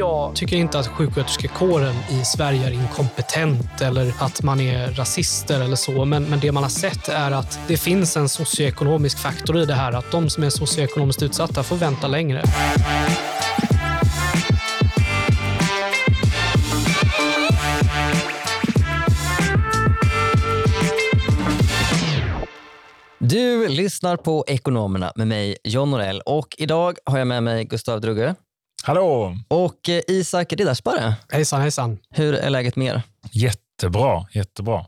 Jag tycker inte att sjuksköterskekåren i Sverige är inkompetent eller att man är rasister eller så. Men, men det man har sett är att det finns en socioekonomisk faktor i det här. Att de som är socioekonomiskt utsatta får vänta längre. Du lyssnar på Ekonomerna med mig, John Norell. Och idag har jag med mig Gustav Drugge Hallå! och eh, Isak Riddarsparre. Hejsan, hejsan. Hur är läget med er? Jättebra, jättebra.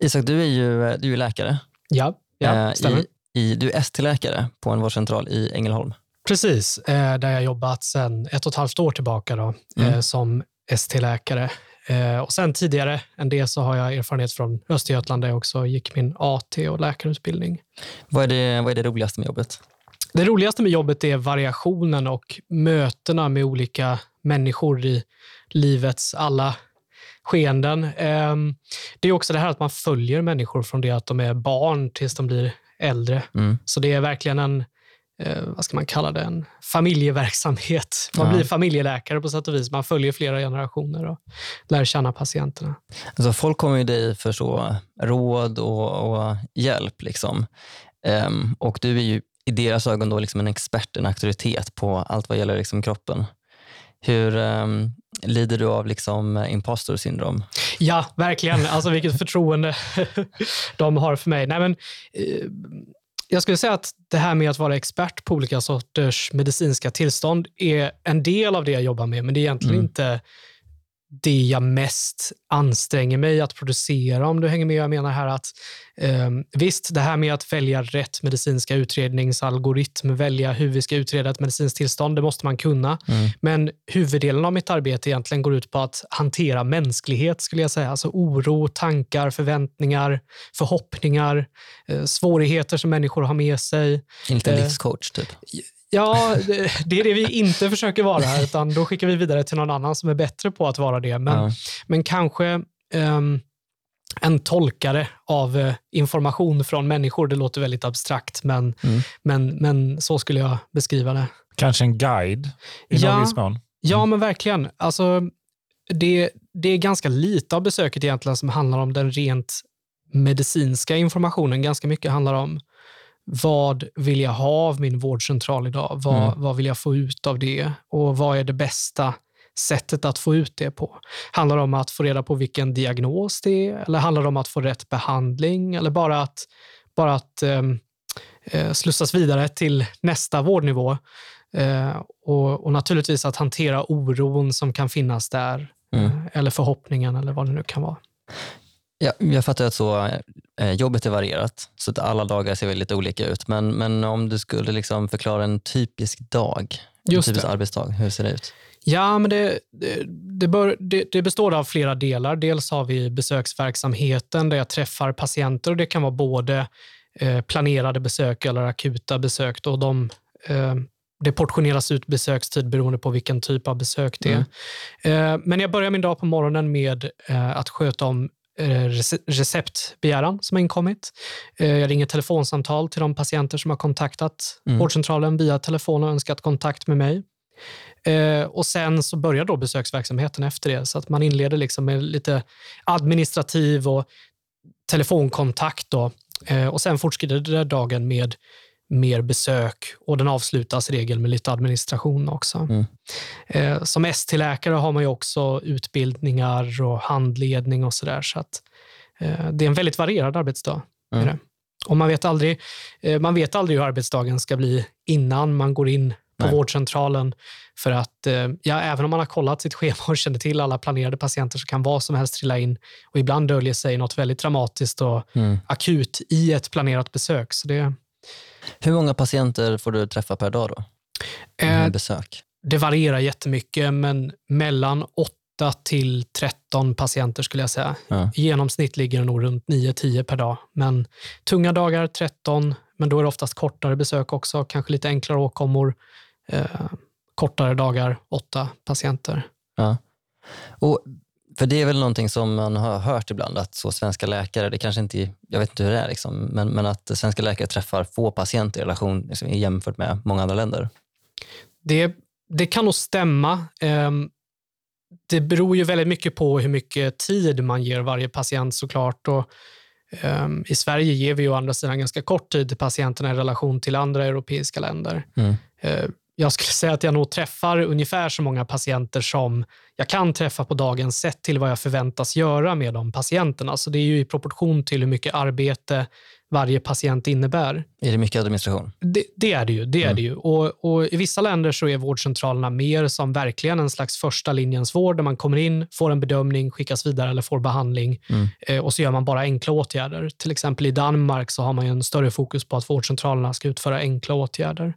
Isak, du är ju, du är läkare. Ja, ja Eh, stämmer. i, i, du är ST-läkare på en vårdcentral i Ängelholm. Precis, eh, där jag jobbat sedan ett och ett halvt år tillbaka då, Mm. eh, som ST-läkare. Eh, och sen tidigare än det så har jag erfarenhet från Östergötland där jag också gick min AT och läkarutbildning. Vad är det, vad är det roligaste med jobbet? Det roligaste med jobbet är variationen och mötena med olika människor i livets alla skeenden. Ehm, Det är också det här att man följer människor från det att de är barn tills de blir äldre. Mm. Så det är verkligen en, eh, vad ska man kalla det, en familjeverksamhet. Man Ja. blir familjeläkare på sätt och vis. Man följer flera generationer och lär känna patienterna. Alltså, folk kommer ju dig för så råd och, och hjälp. Liksom. Ehm, och du är ju i deras ögon då liksom en expert, en auktoritet på allt vad gäller liksom kroppen. Hur ehm, lider du av liksom imposter syndrom? Ja, verkligen. Alltså vilket förtroende de har för mig. Nej, men, eh, jag skulle säga att det här med att vara expert på olika sorters medicinska tillstånd är en del av det jag jobbar med, men det är egentligen Mm. inte det jag mest anstränger mig att producera, om du hänger med. Jag menar här att eh, visst, det här med att välja rätt medicinska utredningsalgoritm, välja hur vi ska utreda ett medicinskt tillstånd, det måste man kunna. Mm. Men huvuddelen av mitt arbete egentligen går ut på att hantera mänsklighet, skulle jag säga. Alltså oro, tankar, förväntningar, förhoppningar, eh, svårigheter som människor har med sig. En liten Eh, livscoach typ. Ja, det, det är det vi inte försöker vara utan då skickar vi vidare till någon annan som är bättre på att vara det. Men, Ja. men kanske ehm, en tolkare av eh, information från människor. Det låter väldigt abstrakt, men, Mm. men, men så skulle jag beskriva det. Kanske en guide i Ja. någon viss mån. Ja, men verkligen. Alltså, det, det är ganska lite av besöket egentligen som handlar om den rent medicinska informationen. Ganska mycket handlar om vad vill jag ha av min vårdcentral idag? Vad, Mm. vad vill jag få ut av det? Och vad är det bästa sättet att få ut det på? Handlar det om att få reda på vilken diagnos det är? Eller handlar det om att få rätt behandling? Eller bara att, bara att ehm, eh, slussas vidare till nästa vårdnivå? Eh, och, och naturligtvis att hantera oron som kan finnas där. Mm. Eh, eller förhoppningen eller vad det nu kan vara. Ja, jag fattar att så, eh, jobbet är varierat, så att alla dagar ser väl lite olika ut. Men, men om du skulle liksom förklara en typisk dag, en Just typisk det. arbetsdag, hur ser det ut? Ja, men det, det, det, bör, det, består av flera delar. Dels har vi besöksverksamheten där jag träffar patienter och det kan vara både eh, planerade besök eller akuta besök. Då de, eh, det portioneras ut besökstid beroende på vilken typ av besök det är. Eh, men jag börjar min dag på morgonen med eh, att sköta om receptbegäran som har inkommit. Eh, jag ringer telefonsamtal till de patienter som har kontaktat Mm. vårdcentralen via telefon och önskat kontakt med mig. Eh, och Sen så börjar då besöksverksamheten efter det, så att man inleder liksom med lite administrativ och telefonkontakt. Då. Eh, och Sen fortskrider dagen med mer besök och den avslutas i regel med lite administration också. Mm. Eh, som ST-läkare har man ju också utbildningar och handledning och sådär. Så att, eh, det är en väldigt varierad arbetsdag. Mm. Och man vet, aldrig, eh, man vet aldrig hur arbetsdagen ska bli innan man går in på Nej. vårdcentralen. För att ja, även om man har kollat sitt schema och känner till alla planerade patienter så kan vad som helst trilla in. Och ibland döljer sig något väldigt dramatiskt och Mm. akut i ett planerat besök. Så det, Hur många patienter får du träffa per dag då? eh, besök? Det varierar jättemycket, men mellan 8 till 13 patienter skulle jag säga. Ja. I genomsnitt ligger det nog runt 9-10 per dag. Men tunga dagar 13, men då är det oftast kortare besök också. Kanske lite enklare åkommor. Eh, kortare dagar, 8 patienter. Ja. Och, för det är väl någonting som man har hört ibland, att så svenska läkare, det kanske inte, jag vet inte hur det är, liksom, men, men att svenska läkare träffar få patienter i relation liksom, jämfört med många andra länder. Det, det kan nog stämma. Ehm, det beror ju väldigt mycket på hur mycket tid man ger varje patient såklart. Och, um, I Sverige ger vi ju å andra sidan ganska kort tid till patienterna i relation till andra europeiska länder. Mm. Jag skulle säga att jag nog träffar ungefär så många patienter som jag kan träffa på dagen sett till vad jag förväntas göra med de patienterna. Så det är ju i proportion till hur mycket arbete varje patient innebär. Är det mycket administration? Det, det är det ju. Det är Mm. det ju. Och, och I vissa länder så är vårdcentralerna mer som verkligen en slags första linjens vård där man kommer in, får en bedömning, skickas vidare eller får behandling Mm. eh, och så gör man bara enkla åtgärder. Till exempel i Danmark så har man en större fokus på att vårdcentralerna ska utföra enkla åtgärder.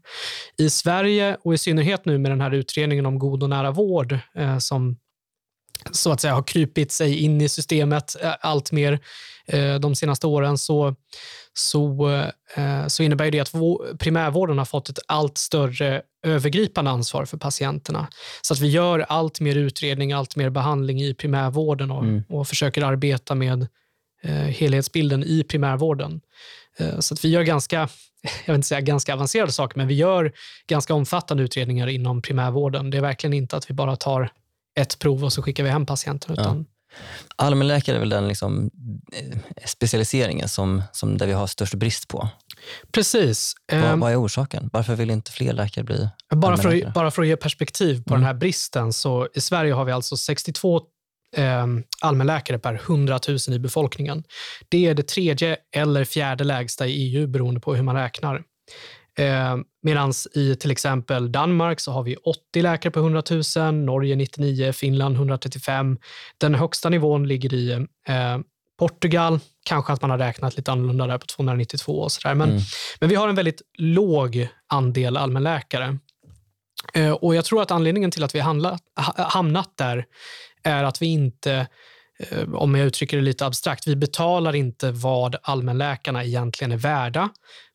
I Sverige och i synnerhet nu med den här utredningen om god och nära vård eh, som så att säga har krypit sig in i systemet eh, allt mer eh, de senaste åren så, så, eh, så innebär det att vå- primärvården har fått ett allt större övergripande ansvar för patienterna. Så att vi gör allt mer utredning, allt mer behandling i primärvården och, Mm. och försöker arbeta med helhetsbilden i primärvården. Så att vi gör ganska, jag vill inte säga ganska avancerade saker, men vi gör ganska omfattande utredningar inom primärvården. Det är verkligen inte att vi bara tar ett prov och så skickar vi hem patienten. Utan, Allmänläkare är väl den liksom, eh, specialiseringen som, som där vi har störst brist på. Precis. Vad, Ehm, vad är orsaken? Varför vill inte fler läkare bli Bara för, att, bara för att ge perspektiv på Mm. den här bristen, så i Sverige har vi alltså 62 eh, allmänläkare per 100 000 i befolkningen. Det är det tredje eller fjärde lägsta i EU beroende på hur man räknar. Eh, Medan i till exempel Danmark så har vi 80 läkare per 100 000, Norge 99, Finland 135. Den högsta nivån ligger i eh, Portugal, kanske att man har räknat lite annorlunda där på 292 och sådär. Men, Mm. men vi har en väldigt låg andel allmänläkare. Eh, Och jag tror att anledningen till att vi handlat, ha- hamnat där är att vi inte, eh, om jag uttrycker det lite abstrakt, vi betalar inte vad allmänläkarna egentligen är värda.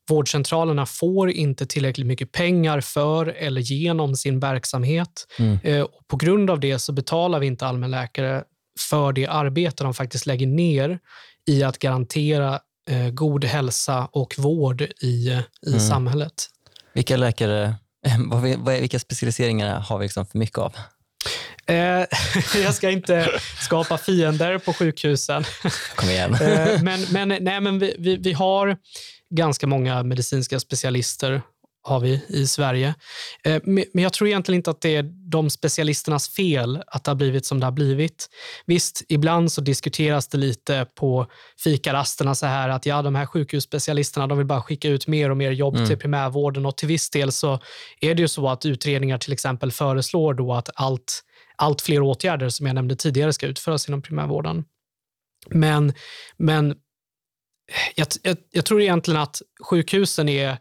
Vårdcentralerna får inte tillräckligt mycket pengar för eller genom sin verksamhet. Mm. Eh, Och på grund av det så betalar vi inte allmänläkare för det arbete de faktiskt lägger ner i att garantera eh, god hälsa och vård i, i Mm. samhället. Vilka läkare, vad, vad är, vilka specialiseringar har vi liksom för mycket av? Eh, jag ska inte skapa fiender på sjukhusen. Kom igen. Men men, nej, men vi, vi, vi har ganska många medicinska specialister har vi i Sverige. Eh, men men jag tror egentligen inte att det är de specialisternas fel att det har blivit som det har blivit. Visst, ibland så diskuteras det lite på fikarasterna så här att ja, de här sjukhusspecialisterna de vill bara skicka ut mer och mer jobb Mm. till primärvården och till viss del så är det ju så att utredningar till exempel föreslår då att allt, allt fler åtgärder som jag nämnde tidigare ska utföras inom primärvården. Men, men jag, jag, jag tror egentligen att sjukhusen är,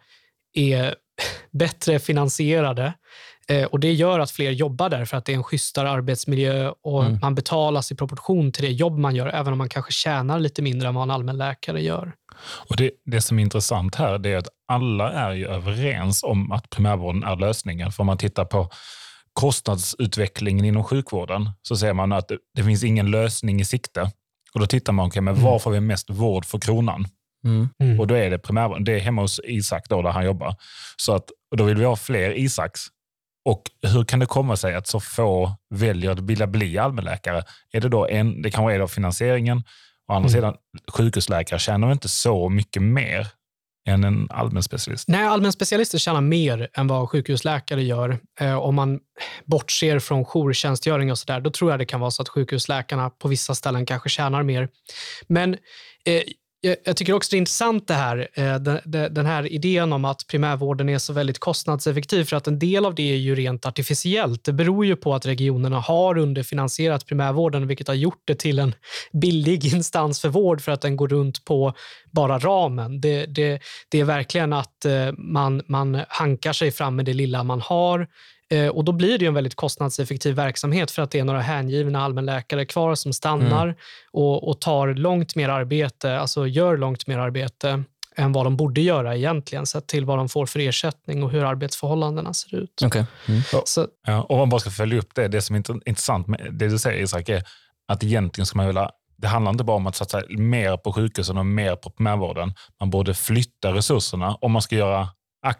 är bättre finansierade eh, och det gör att fler jobbar där för att det är en schysstare arbetsmiljö och Mm. man betalas i proportion till det jobb man gör, även om man kanske tjänar lite mindre än vad en allmänläkare gör. Och det, det som är intressant här är att alla är ju överens om att primärvården är lösningen. För om man tittar på kostnadsutvecklingen inom sjukvården så ser man att det, det finns ingen lösning i sikte. Och Då tittar man, okay, men Mm. var får vi mest vård för kronan? Mm. Och då är det primärvården. Det är hemma hos Isak då, där han jobbar. Så att, och då vill vi ha fler Isaks. Och hur kan det komma sig att så få väljer att vilja bli allmänläkare? Är det, då en, det kanske är då finansieringen. Å andra Mm. sidan, sjukhusläkare tjänar inte så mycket mer än en allmän specialist. Nej, allmän specialister tjänar mer än vad sjukhusläkare gör. Eh, om man bortser från jourtjänstgöring och sådär, då tror jag det kan vara så att sjukhusläkarna på vissa ställen kanske tjänar mer. Men eh, jag, tycker också det är intressant det här, eh, den, här idén om att primärvården är så väldigt kostnadseffektiv, för att en del av det är ju rent artificiellt. Det beror ju på att regionerna har underfinansierat primärvården, vilket har gjort det till en billig instans för vård för att den går runt på bara ramen. Det, det, det är verkligen att eh, man, man hankar sig fram med det lilla man har. Eh, och Då blir det ju en väldigt kostnadseffektiv verksamhet för att det är några hängivna allmänläkare kvar som stannar och, och tar långt mer arbete, alltså gör långt mer arbete än vad de borde göra egentligen, sett till vad de får för ersättning och hur arbetsförhållandena ser ut. Okej. Mm. Så, Ja, och om man bara ska följa upp det, det som är int- intressant med det du säger Isak, är att egentligen ska man vilja det handlar inte bara om att satsa mer på sjukhusen och mer på primärvården. Man borde flytta resurserna om man ska göra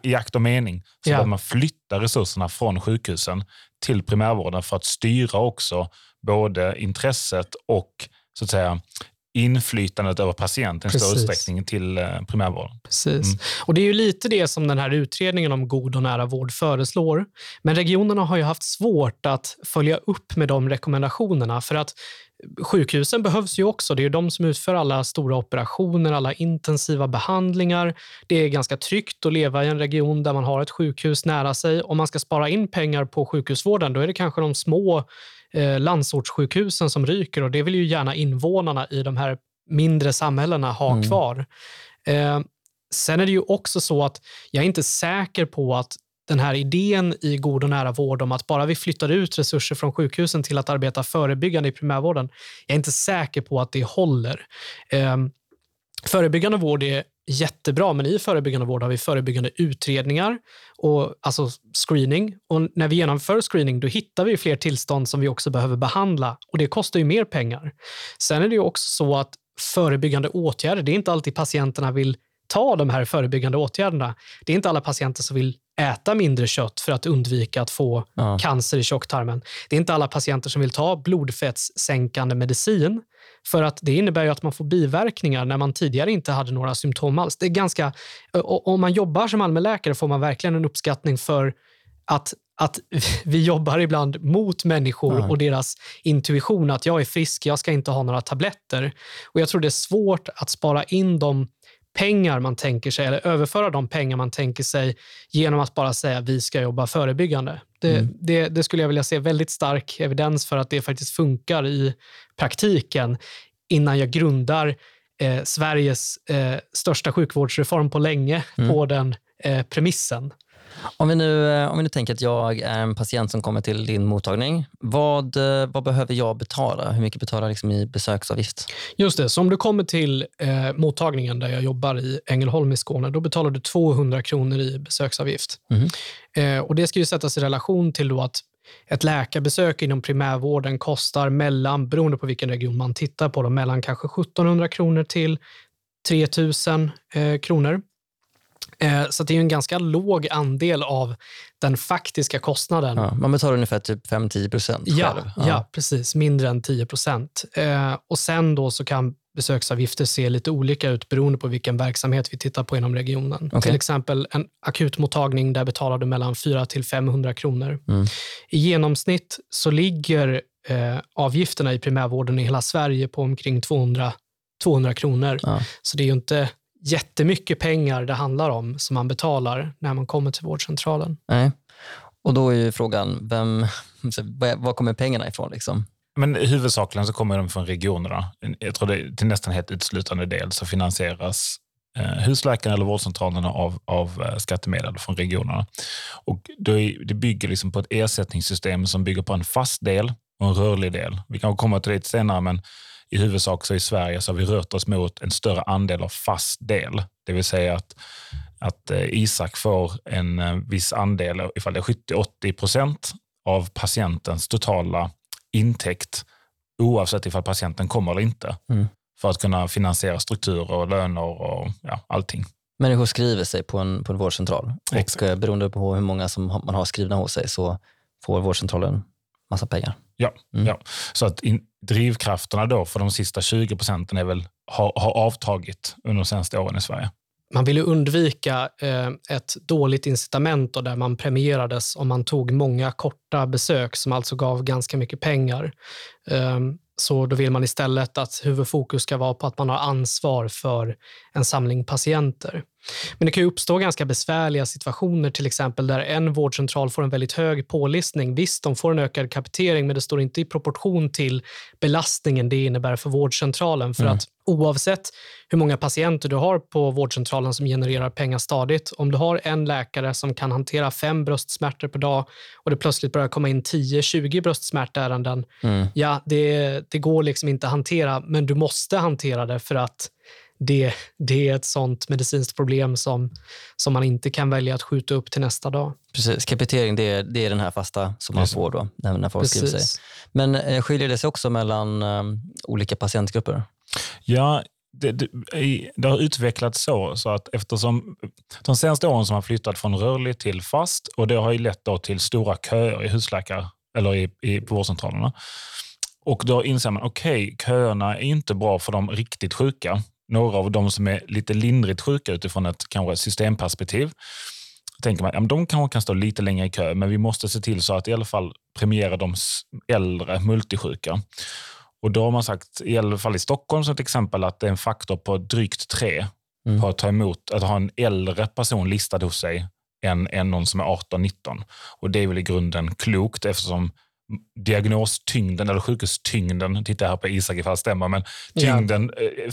i akt och mening så Ja. att man flyttar resurserna från sjukhusen till primärvården för att styra också både intresset och så att säga, inflytandet över patienten i större utsträckning till eh, primärvården. Precis. Mm. Och Det är ju lite det som den här utredningen om god och nära vård föreslår. Men regionerna har ju haft svårt att följa upp med de rekommendationerna för att sjukhusen behövs ju också. Det är ju de som utför alla stora operationer, alla intensiva behandlingar. Det är ganska tryggt att leva i en region där man har ett sjukhus nära sig. Om man ska spara in pengar på sjukhusvården, då är det kanske de små eh, landsortssjukhusen som ryker och det vill ju gärna invånarna i de här mindre samhällena ha Mm. kvar. Eh, sen är det ju också så att jag är inte säker på att den här idén i god och nära vård om att bara vi flyttar ut resurser från sjukhusen till att arbeta förebyggande i primärvården, jag är inte säker på att det håller. Eh, förebyggande vård är jättebra, men i förebyggande vård har vi förebyggande utredningar, och, alltså screening. Och när vi genomför screening då hittar vi fler tillstånd som vi också behöver behandla och det kostar ju mer pengar. Sen är det ju också så att förebyggande åtgärder, det är inte alltid patienterna vill ta de här förebyggande åtgärderna. Det är inte alla patienter som vill äta mindre kött för att undvika att få Ja. cancer i tjocktarmen. Det är inte alla patienter som vill ta blodfettssänkande medicin för att det innebär ju att man får biverkningar när man tidigare inte hade några symptom alls. Det är ganska, om man jobbar som allmänläkare får man verkligen en uppskattning för att, att vi jobbar ibland mot människor Ja. och deras intuition att jag är frisk, jag ska inte ha några tabletter. Och Jag tror det är svårt att spara in de pengar man tänker sig eller överföra de pengar man tänker sig genom att bara säga vi ska jobba förebyggande. Det, Mm. det, det skulle jag vilja se väldigt stark evidens för att det faktiskt funkar i praktiken innan jag grundar eh, Sveriges eh, största sjukvårdsreform på länge Mm. på den eh, premissen. Om vi, nu, eh, om vi nu tänker att jag är en patient som kommer till din mottagning. Vad, eh, vad behöver jag betala? Hur mycket betalar jag liksom i besöksavgift? Just det, så om du kommer till eh, mottagningen där jag jobbar i Ängelholm i Skåne, då betalar du 200 kronor i besöksavgift. Mhm. Eh, och Det ska ju sättas i relation till då att ett läkarbesök inom primärvården kostar mellan, beroende på vilken region man tittar på, då, mellan kanske 1700 kronor till 3000 eh, kronor. Eh, så det är en ganska låg andel av den faktiska kostnaden. Ja, man betalar ungefär typ 5-10 procent Ja, själv. ja. precis. Mindre än 10 procent. Eh, och sen då så kan besöksavgifter se lite olika ut beroende på vilken verksamhet vi tittar på inom regionen. Okej. Till exempel en akutmottagning, där betalar du mellan 400 till 500 kronor. Mm. I genomsnitt så ligger eh, avgifterna i primärvården i hela Sverige på omkring 200, 200 kronor. Ja. Så det är ju inte jättemycket pengar det handlar om som man betalar när man kommer till vårdcentralen. Nej. Och då är ju frågan, vem, var kommer pengarna ifrån? Liksom? Men huvudsakligen så kommer de från regionerna. Jag tror det till nästan helt uteslutande del så finansieras eh, husläkarna eller vårdcentralerna av, av eh, skattemedel från regionerna. Och då är, det bygger liksom på ett ersättningssystem som bygger på en fast del och en rörlig del. Vi kan komma till det senare, men i huvudsak så i Sverige så har vi rört oss mot en större andel av fast del. Det vill säga att, att eh, Isak får en eh, viss andel, ifall det är 70-80 procent av patientens totala intäkt oavsett ifall patienten kommer eller inte. Mm. För att kunna finansiera strukturer och löner och ja, allting. Människor skriver sig på en, på en vårdcentral Exakt. och eh, beroende på hur många som man har skrivna hos sig så får vårdcentralen massa pengar. Ja, Mm. ja. Så att in, drivkrafterna då för de sista 20 procenten är väl, har, har avtagit under de senaste åren i Sverige. Man ville undvika eh, ett dåligt incitament då, där man premierades om man tog många korta besök som alltså gav ganska mycket pengar. Eh, så då vill man istället att huvudfokus ska vara på att man har ansvar för en samling patienter. Men det kan ju uppstå ganska besvärliga situationer, till exempel där en vårdcentral får en väldigt hög pålistning. Visst, de får en ökad kapitering, men det står inte i proportion till belastningen det innebär för vårdcentralen. För Mm. att oavsett hur många patienter du har på vårdcentralen som genererar pengar stadigt, om du har en läkare som kan hantera fem bröstsmärtor per dag och det plötsligt börjar komma in 10-20 bröstsmärtärenden, Mm. ja, det, det går liksom inte att hantera, men du måste hantera det för att det, det är ett sånt medicinskt problem som, som man inte kan välja att skjuta upp till nästa dag. Precis, kapitering det är, det är den här fasta som man Precis. får då när, när folk skriver sig. Precis. Men eh, skiljer det sig också mellan eh, olika patientgrupper? Ja, det, det, det har utvecklats så, så att eftersom de senaste åren som har flyttat från rörlig till fast och det har ju lett då till stora köer i husläkare eller i, i, på vårdcentralerna. Och då inser man, okej, okay, köerna är inte bra för de riktigt sjuka. Några av de som är lite lindrigt sjuka utifrån ett kanske systemperspektiv tänker man, ja, de kanske kan stå lite längre i kö, men vi måste se till så att i alla fall premiera de äldre multisjuka. Och då har man sagt, i alla fall i Stockholm som ett exempel, att det är en faktor på drygt tre mm. på att ta emot, att ha en äldre person listad hos sig än, än någon som är 18-19. Och det är väl i grunden klokt eftersom diagnostyngden, eller sjukhustyngden, tittar här på Isak ifall det stämmer, men tyngden ja. Eh,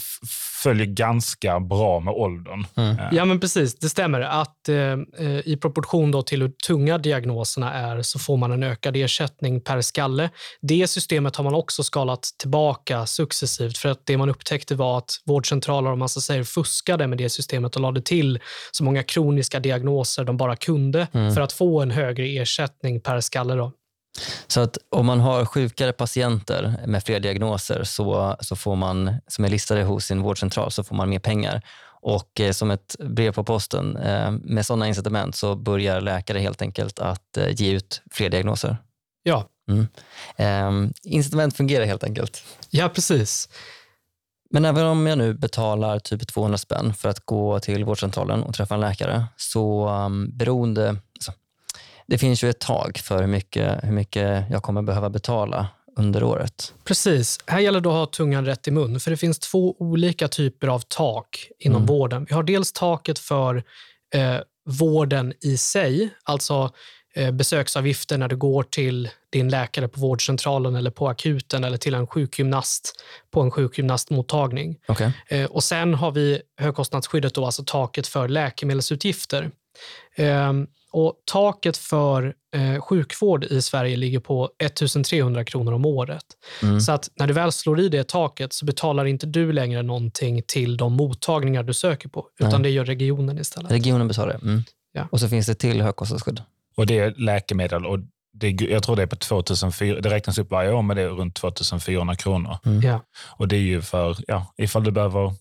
följer ganska bra med åldern. Mm. Ja, men precis. Det stämmer. att eh, eh, I proportion då till hur tunga diagnoserna är så får man en ökad ersättning per skalle. Det systemet har man också skalat tillbaka successivt för att det man upptäckte var att vårdcentraler om man så säger, fuskade med det systemet och lade till så många kroniska diagnoser de bara kunde mm. för att få en högre ersättning per skalle. Då. Så att om man har sjukare patienter med fler diagnoser så, så får man, som är listade hos sin vårdcentral så får man mer pengar. Och eh, som ett brev på posten, eh, med sådana incitament så börjar läkare helt enkelt att eh, ge ut fler diagnoser. Ja. Mm. Eh, incitament fungerar helt enkelt. Ja, precis. Men även om jag nu betalar typ 200 spänn för att gå till vårdcentralen och träffa en läkare, så um, beroende, det finns ju ett tak för hur mycket, hur mycket jag kommer behöva betala under året. Precis. Här gäller det att ha tungan rätt i mun, för det finns två olika typer av tak inom mm. vården. Vi har dels taket för eh, vården i sig, alltså eh, besöksavgifter när du går till din läkare på vårdcentralen eller på akuten eller till en sjukgymnast på en sjukgymnastmottagning. Okay. Eh, och sen har vi högkostnadsskyddet, då, alltså taket för läkemedelsutgifter. Och taket för eh, sjukvård i Sverige ligger på 1300 kronor om året. Mm. Så att när du väl slår i det taket så betalar inte du längre någonting till de mottagningar du söker på, utan Nej. det gör regionen istället. Regionen betalar det. Mm. Ja. Och så finns det till högkostnadsskydd. Och det är läkemedel och det, jag tror det är på 2004, det räknas upp varje år med det är runt 2400 kronor. Mm. Ja. Och det är ju för, ja, ifall du behöver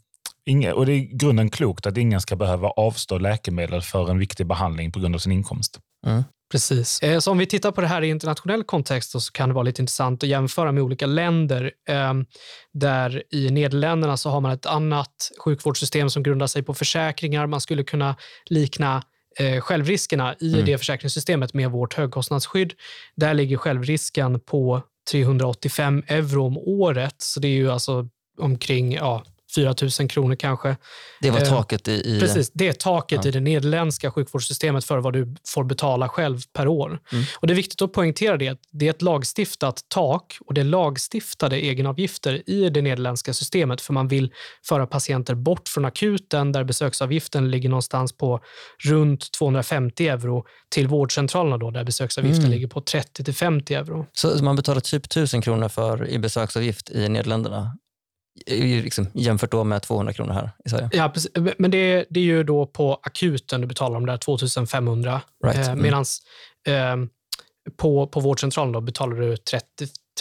Inge, och det är i grunden klokt att ingen ska behöva avstå läkemedel för en viktig behandling på grund av sin inkomst. Mm. Precis. Eh, så om vi tittar på det här i internationell kontext så kan det vara lite intressant att jämföra med olika länder. Ehm, där i Nederländerna så har man ett annat sjukvårdssystem som grundar sig på försäkringar. Man skulle kunna likna eh, självriskerna i mm. det försäkringssystemet med vårt högkostnadsskydd. Där ligger självrisken på 385 euro om året. Så det är ju alltså omkring ja, 4 000 kronor kanske. Det var eh, taket i... i precis, det är taket ja. i det nederländska sjukvårdssystemet för vad du får betala själv per år. Mm. Och Det är viktigt att poängtera det. Det är ett lagstiftat tak och det är lagstiftade egenavgifter i det nederländska systemet för man vill föra patienter bort från akuten där besöksavgiften ligger någonstans på runt 250 euro till vårdcentralerna då, där besöksavgiften mm. ligger på 30 50 euro. Så man betalar typ 1000 kronor för i besöksavgift i Nederländerna liksom, jämfört då med 200 kronor här i Sverige. Ja, precis. men det, det är ju då på akuten du betalar de där 2500. Right. Eh, Medan mm. eh, på, på vårdcentralen då betalar du 30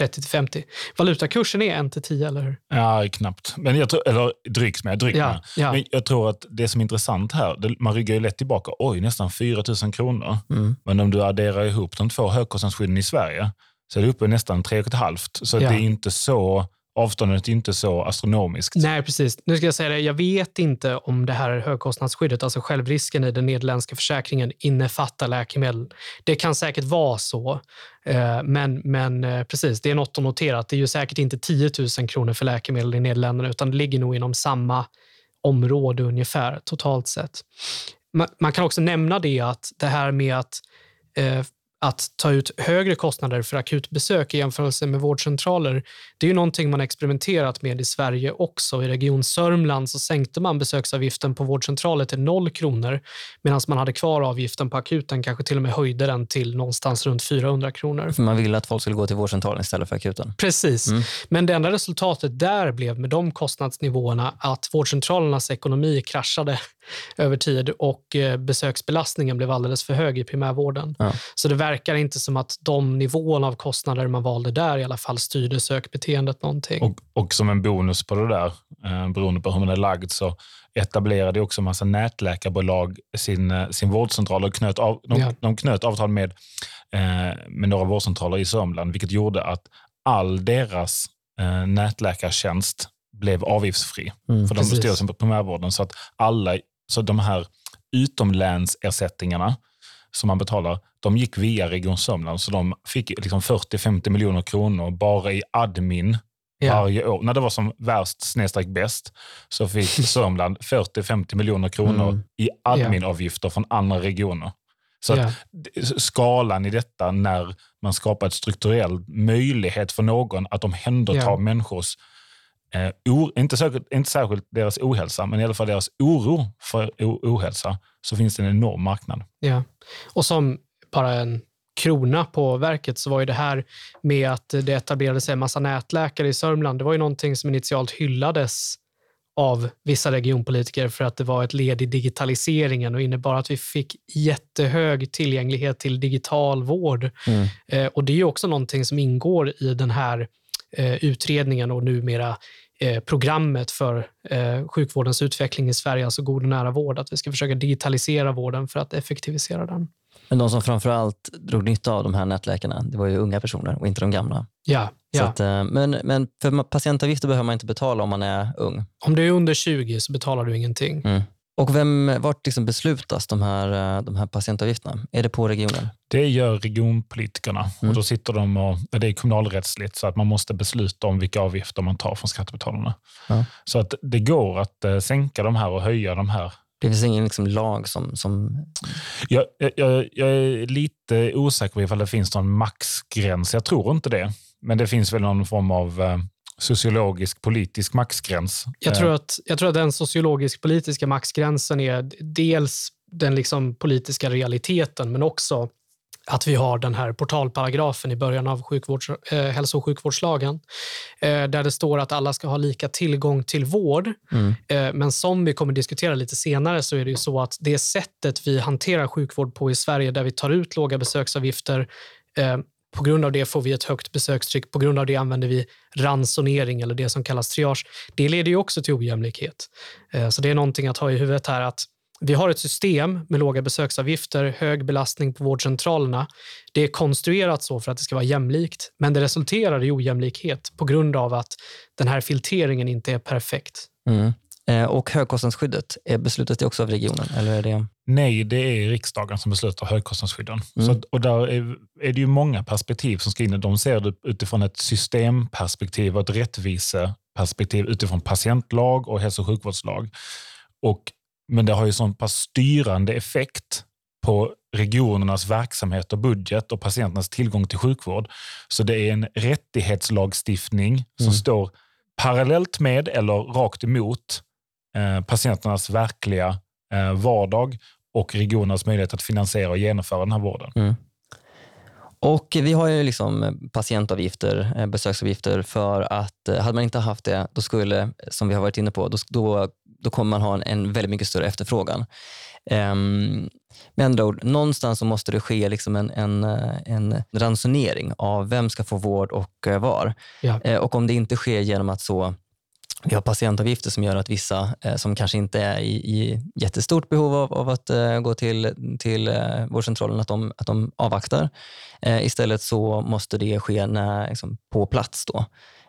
30-50. Valutakursen är 1 10, eller hur? Ja, knappt. Men jag tror, eller drygt med. Drygt ja, med. Ja. Men jag tror att det som är intressant här, det, man ryggar ju lätt tillbaka. Oj, nästan 4 000 kronor. Mm. Men om du adderar ihop de två högkostnadsskydden i Sverige så är det uppe nästan 3,5. Så ja. det är inte så avståndet är inte så astronomiskt. Nej, precis. Nu ska jag säga det, jag vet inte om det här högkostnadsskyddet, alltså självrisken i den nederländska försäkringen, innefattar läkemedel. Det kan säkert vara så, eh, men, men eh, precis, det är något att notera. Att det är ju säkert inte 10 000 kronor för läkemedel i Nederländerna, utan det ligger nog inom samma område ungefär totalt sett. Man kan också nämna det att det här med att eh, att ta ut högre kostnader för akutbesök i jämförelse med vårdcentraler. Det är ju någonting man experimenterat med i Sverige också. I Region Sörmland så sänkte man besöksavgiften på vårdcentraler till noll kronor medan man hade kvar avgiften på akuten, kanske till och med höjde den till någonstans runt 400 kronor. För man ville att folk skulle gå till vårdcentralen istället för akuten? Precis, mm. men det enda resultatet där blev med de kostnadsnivåerna att vårdcentralernas ekonomi kraschade över tid och eh, besöksbelastningen blev alldeles för hög i primärvården. Ja. Så det verkar inte som att de nivåerna av kostnader man valde där i alla fall styrde sökbeteendet någonting. Och, och som en bonus på det där, eh, beroende på hur man är lagd, så etablerade också en massa nätläkarbolag sin, eh, sin vårdcentral och knöt av, de, Ja. de knöt avtal med, eh, med några vårdcentraler i Sörmland, vilket gjorde att all deras eh, nätläkartjänst blev avgiftsfri. Mm, för de precis. styrelsen på primärvården. Så att alla, så de här utomlänsersättningarna som man betalar, de gick via Region Sörmland. Så de fick liksom 40-50 miljoner kronor bara i admin Ja. varje år. När det var som värst snedstreck bäst så fick Sörmland 40-50 miljoner kronor Mm. i adminavgifter från andra regioner. Så d- skalan i detta när man skapar ett strukturell möjlighet för någon att omhänderta Ja. människors, eh, o, inte, särskilt, inte särskilt deras ohälsa, men i alla fall deras oro för ohälsa, så finns det en enorm marknad. Ja. Och som bara en krona på verket så var ju det här med att det etablerade sig en massa nätläkare i Sörmland, det var ju någonting som initialt hyllades av vissa regionpolitiker för att det var ett led i digitaliseringen och innebar att vi fick jättehög tillgänglighet till digital vård. Mm. Eh, och det är ju också någonting som ingår i den här eh, utredningen och numera programmet för eh, sjukvårdens utveckling i Sverige, alltså god och nära vård, att vi ska försöka digitalisera vården för att effektivisera den. Men de som framförallt drog nytta av de här nätläkarna, det var ju unga personer och inte de gamla. Ja, ja. att, eh, men, men för patientavgifter behöver man inte betala om man är ung. Om du är under 20 så betalar du ingenting. Mm. Och vem, vart liksom beslutas de här, eh, de här patientavgifterna? Är det på regionen? Det gör regionpolitikerna Mm. och då sitter de och, det är kommunalrättsligt så att man måste besluta om vilka avgifter man tar från skattebetalarna. Ja. Så att det går att eh, sänka de här och höja de här. Det finns ingen liksom lag som... som Jag, jag, jag är lite osäker på ifall det finns någon maxgräns. Jag tror inte det. Men det finns väl någon form av eh, sociologisk politisk maxgräns. Jag tror, att, jag tror att den sociologisk-politiska maxgränsen är dels den liksom politiska realiteten, men också att vi har den här portalparagrafen i början av sjukvårds, eh, hälso och sjukvårdslagen, eh, där det står att alla ska ha lika tillgång till vård. mm, Eh, men som vi kommer diskutera lite senare så är det ju så att det sättet vi hanterar sjukvård på i Sverige, där vi tar ut låga besöksavgifter, eh, på grund av det får vi ett högt besökstryck. På grund av det använder vi ransonering eller det som kallas triage. Det leder ju också till ojämlikhet. Eh, så det är någonting att ha i huvudet här att vi har ett system med låga besöksavgifter, hög belastning på vårdcentralerna. Det är konstruerat så för att det ska vara jämlikt, men det resulterar i ojämlikhet på grund av att den här filteringen inte är perfekt. mm. Eh, Och högkostnadsskyddet, beslutas det också av regionen? Eller är det... Nej, det är riksdagen som beslutar högkostnadsskydden. Mm. Så, och där är, är det ju många perspektiv som ska in. De ser det utifrån ett systemperspektiv och ett rättviseperspektiv utifrån patientlag och hälso och sjukvårdslag. Och, men det har ju sån pass styrande effekt på regionernas verksamhet och budget och patienternas tillgång till sjukvård. Så det är en rättighetslagstiftning som Mm. står parallellt med eller rakt emot patienternas verkliga eh, vardag och regionernas möjlighet att finansiera och genomföra den här vården. Mm. Och vi har ju liksom eh, patientavgifter, eh, besöksavgifter för att eh, hade man inte haft det, då skulle, som vi har varit inne på, då, då, då kommer man ha en, en väldigt mycket större efterfrågan. Um, med andra ord, någonstans så måste det ske liksom en, en, eh, en ransonering av vem ska få vård och eh, var. Ja. Eh, och om det inte sker genom att så vi har patientavgifter som gör att vissa eh, som kanske inte är i, i jättestort behov av, av att eh, gå till, till eh, vårdcentralen, att de, att de avvaktar. Eh, istället så måste det ske när, liksom, på plats. Då.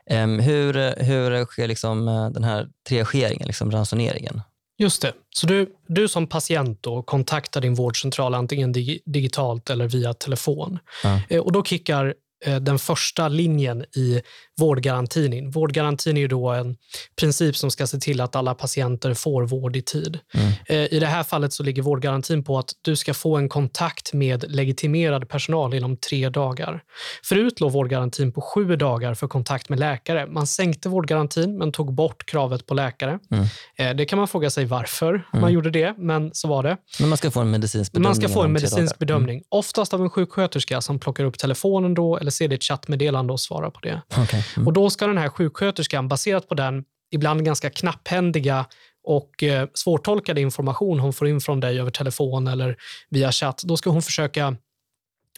Em, hur, hur sker liksom, eh, den här triageringen, liksom ransoneringen? Just det. Så du, du som patient då kontaktar din vårdcentral antingen dig, digitalt eller via telefon. Ja. Eh, och då kickar den första linjen i vårdgarantin in. Vårdgarantin är då en princip som ska se till att alla patienter får vård i tid. Mm. Eh, I det här fallet så ligger vårdgarantin på att du ska få en kontakt med legitimerad personal inom tre dagar. Förut låg vårdgarantin på sju dagar för kontakt med läkare. Man sänkte vårdgarantin men tog bort kravet på läkare. Mm. Eh, Det kan man fråga sig varför Mm. man gjorde det, men så var det. Men man ska få en medicinsk bedömning Man ska få en medicinsk. Mm. bedömning, oftast av en sjuksköterska som plockar upp telefonen då eller ser ditt chattmeddelande och svarar på det. Mm. Mm. Och Då ska den här sjuksköterskan, baserat på den ibland ganska knapphändiga och eh, svårtolkade information hon får in från dig över telefon eller via chatt, då ska hon försöka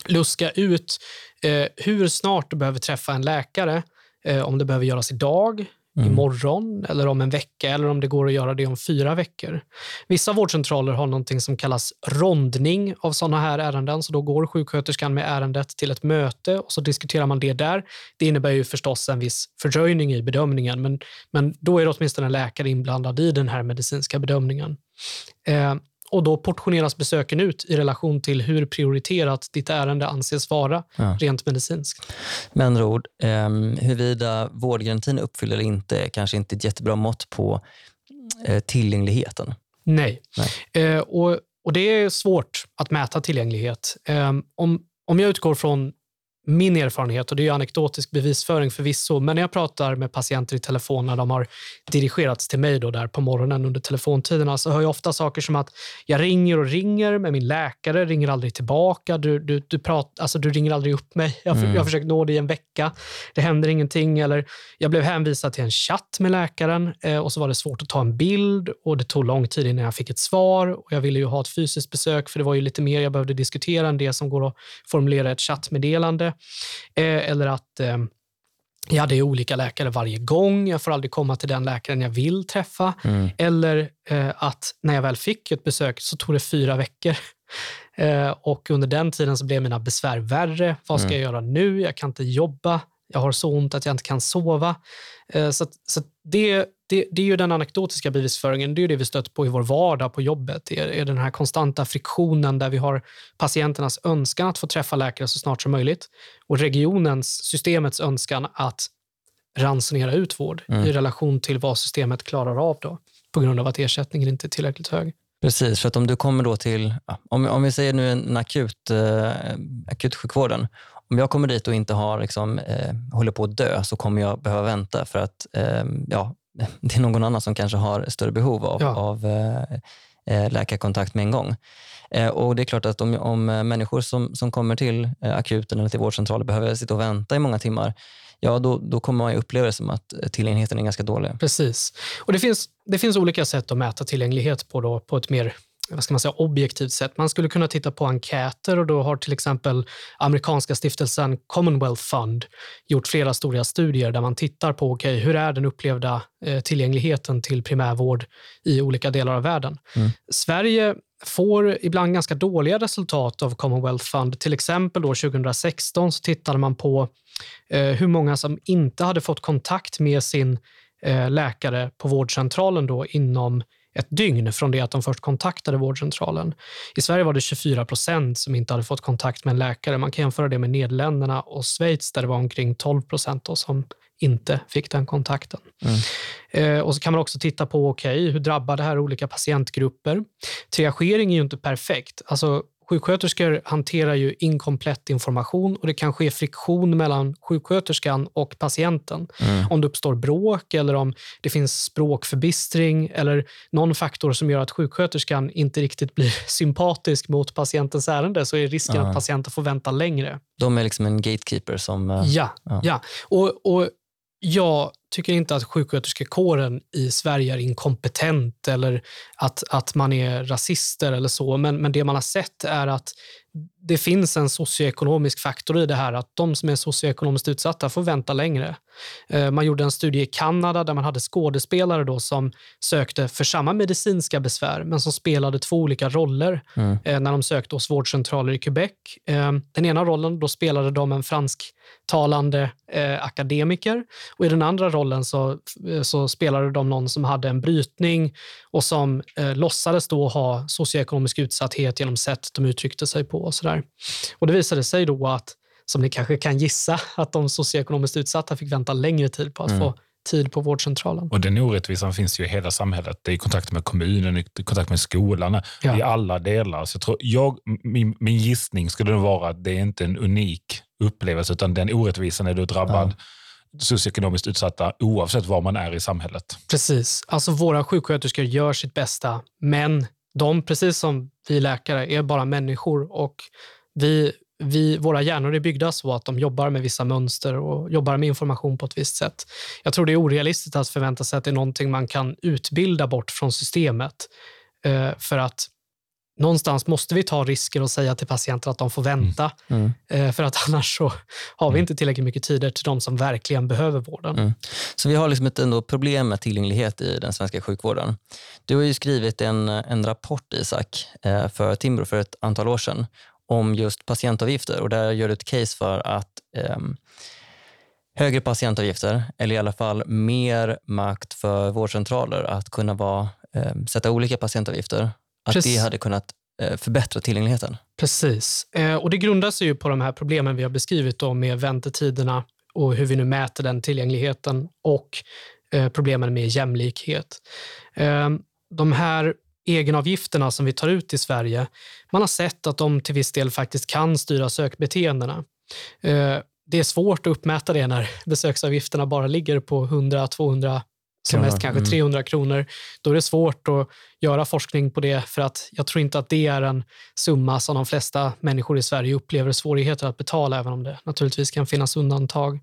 luska ut eh, hur snart du behöver träffa en läkare. Eh, om det behöver göras idag, mm. imorgon eller om en vecka eller om det går att göra det om fyra veckor. Vissa vårdcentraler har någonting som kallas rondning av sådana här ärenden. Så då går sjuksköterskan med ärendet till ett möte och så diskuterar man det där. Det innebär ju förstås en viss fördröjning i bedömningen, men, men då är det åtminstone en läkare inblandad i den här medicinska bedömningen. Eh, och då portioneras besöken ut i relation till hur prioriterat ditt ärende anses vara ja. rent medicinskt. Med andra ord, eh, huruvida vårdgarantin uppfyller eller inte är kanske inte ett jättebra mått på eh, tillgängligheten. Nej, Nej. Eh, och, och det är svårt att mäta tillgänglighet. Eh, om, om jag utgår från min erfarenhet, och det är anekdotisk bevisföring förvisso, men när jag pratar med patienter i telefon när de har dirigerats till mig då där på morgonen under telefontiderna så hör jag ofta saker som att jag ringer och ringer med min läkare, ringer aldrig tillbaka, du, du, du, prat, alltså, du ringer aldrig upp mig, jag, mm. jag har försökt nå dig i en vecka, det händer ingenting. Eller jag blev hänvisad till en chatt med läkaren eh, och så var det svårt att ta en bild och det tog lång tid innan jag fick ett svar och jag ville ju ha ett fysiskt besök för det var ju lite mer jag behövde diskutera än det som går att formulera ett chattmeddelande. Eh, eller att eh, jag hade olika läkare varje gång. Jag får aldrig komma till den läkaren jag vill träffa. Mm. Eller eh, att när jag väl fick ett besök så tog det fyra veckor. Eh, och under den tiden så blev mina besvär värre. Vad ska mm. jag göra nu? Jag kan inte jobba. Jag har så ont att jag inte kan sova. Eh, så, så det, det, det, är ju den anekdotiska bevisföringen. Det är det vi stött på i vår vardag på jobbet. Det är, är den här konstanta friktionen där vi har patienternas önskan att få träffa läkare så snart som möjligt och regionens, systemets önskan att ransonera ut vård mm. i relation till vad systemet klarar av då, på grund av att ersättningen inte är tillräckligt hög. Precis, för att om du kommer då till, om, om vi säger nu en akut, eh, akutsjukvården, om jag kommer dit och inte har, liksom, eh, håller på att dö så kommer jag behöva vänta för att eh, ja, det är någon annan som kanske har större behov av, ja. av eh, eh, läkarkontakt med en gång. Eh, och Det är klart att om, om människor som, som kommer till eh, akuten eller till vårdcentralen behöver sitta och vänta i många timmar, ja då, då kommer man uppleva det som att tillgängligheten är ganska dålig. Precis. Och Det finns, det finns olika sätt att mäta tillgänglighet på, då, på ett mer vad ska man säga, objektivt sätt. Man skulle kunna titta på enkäter och då har till exempel amerikanska stiftelsen Commonwealth Fund gjort flera stora studier där man tittar på okay, hur är den upplevda eh, tillgängligheten till primärvård i olika delar av världen. Mm. Sverige får ibland ganska dåliga resultat av Commonwealth Fund. Till exempel då 2016 så tittade man på eh, hur många som inte hade fått kontakt med sin eh, läkare på vårdcentralen då inom ett dygn från det att de först kontaktade vårdcentralen. I Sverige var det 24 procent som inte hade fått kontakt med en läkare. Man kan jämföra det med Nederländerna och Schweiz där det var omkring 12 procent som inte fick den kontakten. Mm. Eh, och så kan man också titta på okay, hur drabbar det här olika patientgrupper. Triagering är ju inte perfekt. Alltså, Sjuksköterskor hanterar ju inkomplett information och det kan ske friktion mellan sjuksköterskan och patienten. Mm. Om det uppstår bråk eller om det finns språkförbistring eller någon faktor som gör att sjuksköterskan inte riktigt blir sympatisk mot patientens ärende så är risken mm. att patienten får vänta längre. De är liksom en gatekeeper som... Uh, ja, ja. ja. Och, och jag tycker inte att sjuksköterskekåren i Sverige är inkompetent eller att, att man är rasister eller så. Men, men det man har sett är att det finns en socioekonomisk faktor i det här, att de som är socioekonomiskt utsatta får vänta längre. Eh, man gjorde en studie i Kanada där man hade skådespelare då som sökte för samma medicinska besvär, men som spelade två olika roller mm. Eh, när de sökte hos vårdcentraler i Quebec. Eh, den ena rollen då spelade de en fransktalande akademiker och i den andra rollen så, så spelade de någon som hade en brytning och som låtsades då ha socioekonomisk utsatthet genom sätt de uttryckte sig på. Och så där. Och det visade sig då att, som ni kanske kan gissa, att de socioekonomiskt utsatta fick vänta längre tid på att mm. få tid på vårdcentralen. Och den orättvisan finns ju i hela samhället. Det är i kontakt med kommunen, i kontakt med skolan, ja. i alla delar. Så jag tror, jag, min, min gissning skulle vara att det är inte en unik upplevelse, utan den orättvisan är du drabbad ja socioekonomiskt utsatta oavsett var man är i samhället. Precis. Alltså våra sjuksköterskor gör sitt bästa, men de, precis som vi läkare, är bara människor och vi, vi, våra hjärnor är byggda så att de jobbar med vissa mönster och jobbar med information på ett visst sätt. Jag tror det är orealistiskt att förvänta sig att det är någonting man kan utbilda bort från systemet. Eh, för att någonstans måste vi ta risker och säga till patienter att de får vänta. Mm. Eh, för att annars så har vi Mm. inte tillräckligt mycket tider till de som verkligen behöver vården. Mm. Så vi har liksom ett ändå problem med tillgänglighet i den svenska sjukvården. Du har ju skrivit en, en rapport, Isak, eh, för Timbro för ett antal år sedan om just patientavgifter och där gör du ett case för att ehm, högre patientavgifter, eller i alla fall mer makt för vårdcentraler att kunna vara, ehm, sätta olika patientavgifter, att Precis. det hade kunnat eh, förbättra tillgängligheten. Precis. Eh, och Det grundar sig ju på de här problemen vi har beskrivit då med väntetiderna och hur vi nu mäter den tillgängligheten och eh, problemen med jämlikhet. Eh, de här egenavgifterna som vi tar ut i Sverige, man har sett att de till viss del faktiskt kan styra sökbeteendena. Det är svårt att uppmäta det när besöksavgifterna bara ligger på 100-200 som mest kanske mm. 300 kronor. Då är det svårt att göra forskning på det för att jag tror inte att det är en summa som de flesta människor i Sverige upplever svårigheter att betala, även om det naturligtvis kan finnas undantag.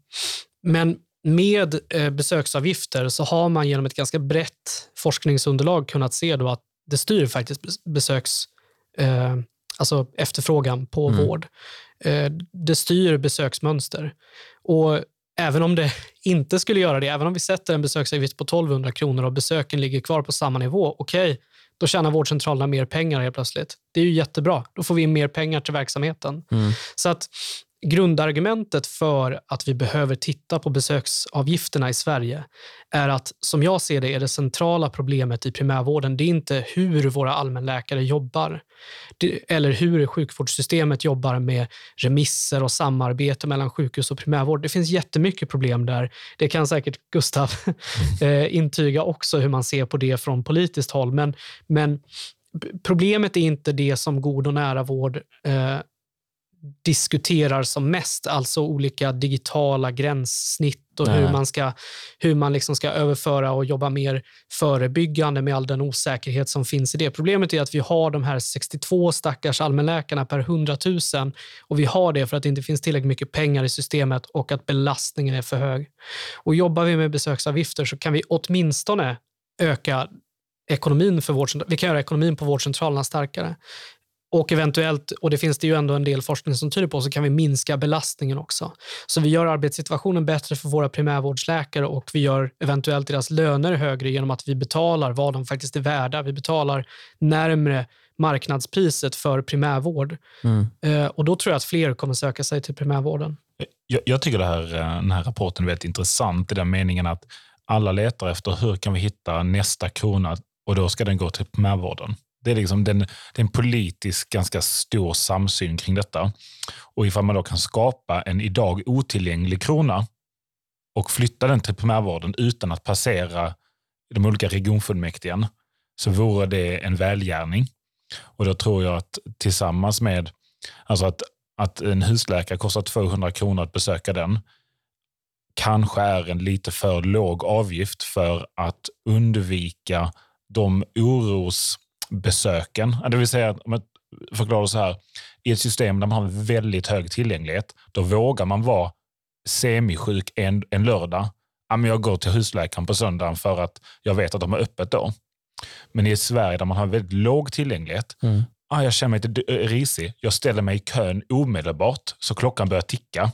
Men med eh, besöksavgifter så har man genom ett ganska brett forskningsunderlag kunnat se då att det styr faktiskt bes- besöks, eh, alltså efterfrågan på Mm. vård. Eh, det styr besöksmönster. Och även om det inte skulle göra det, även om vi sätter en besöksavgift på 1200 kronor och besöken ligger kvar på samma nivå, okej, då tjänar vårdcentralerna mer pengar helt plötsligt. Det är ju jättebra. Då får vi in mer pengar till verksamheten. Mm. Så att grundargumentet för att vi behöver titta på besöksavgifterna i Sverige är att, som jag ser det, är det centrala problemet i primärvården, det är inte hur våra allmänläkare jobbar eller hur sjukvårdssystemet jobbar med remisser och samarbete mellan sjukhus och primärvård. Det finns jättemycket problem där. Det kan säkert Gustav eh, intyga också hur man ser på det från politiskt håll. Men, men problemet är inte det som god och nära vård eh, diskuterar som mest, alltså olika digitala gränssnitt och hur Nej. man, ska, hur man liksom ska överföra och jobba mer förebyggande med all den osäkerhet som finns i det. Problemet är att vi har de här 62 stackars allmänläkarna per 100 000 och vi har det för att det inte finns tillräckligt mycket pengar i systemet och att belastningen är för hög. Och jobbar vi med besöksavgifter så kan vi åtminstone öka ekonomin för vårdcentralerna. Vi kan göra ekonomin på vårdcentralerna starkare. Och eventuellt, och det finns det ju ändå en del forskning som tyder på, så kan vi minska belastningen också. Så vi gör arbetssituationen bättre för våra primärvårdsläkare och vi gör eventuellt deras löner högre genom att vi betalar vad de faktiskt är värda. Vi betalar närmre marknadspriset för primärvård. Mm. Eh, och då tror jag att fler kommer söka sig till primärvården. Jag, jag tycker det här, eh, den här rapporten är väldigt intressant i den meningen att alla letar efter hur kan vi hitta nästa krona och då ska den gå till primärvården. Det är, liksom den, den en politisk ganska stor samsyn kring detta. Och ifall man då kan skapa en idag otillgänglig krona och flytta den till primärvården utan att passera de olika regionfullmäktigen så vore det en välgärning. Och då tror jag att tillsammans med alltså att, att en husläkare kostar 200 kronor att besöka den kanske är en lite för låg avgift för att undvika de oros orosbesöken. Det vill säga, om jag förklarar så här, i ett system där man har en väldigt hög tillgänglighet, då vågar man vara semisjuk en, en lördag. Jag går till husläkaren på söndagen för att jag vet att de har öppet då. Men i Sverige där man har väldigt låg tillgänglighet, Mm. ah, jag känner mig lite risig, jag ställer mig i kön omedelbart så klockan börjar ticka.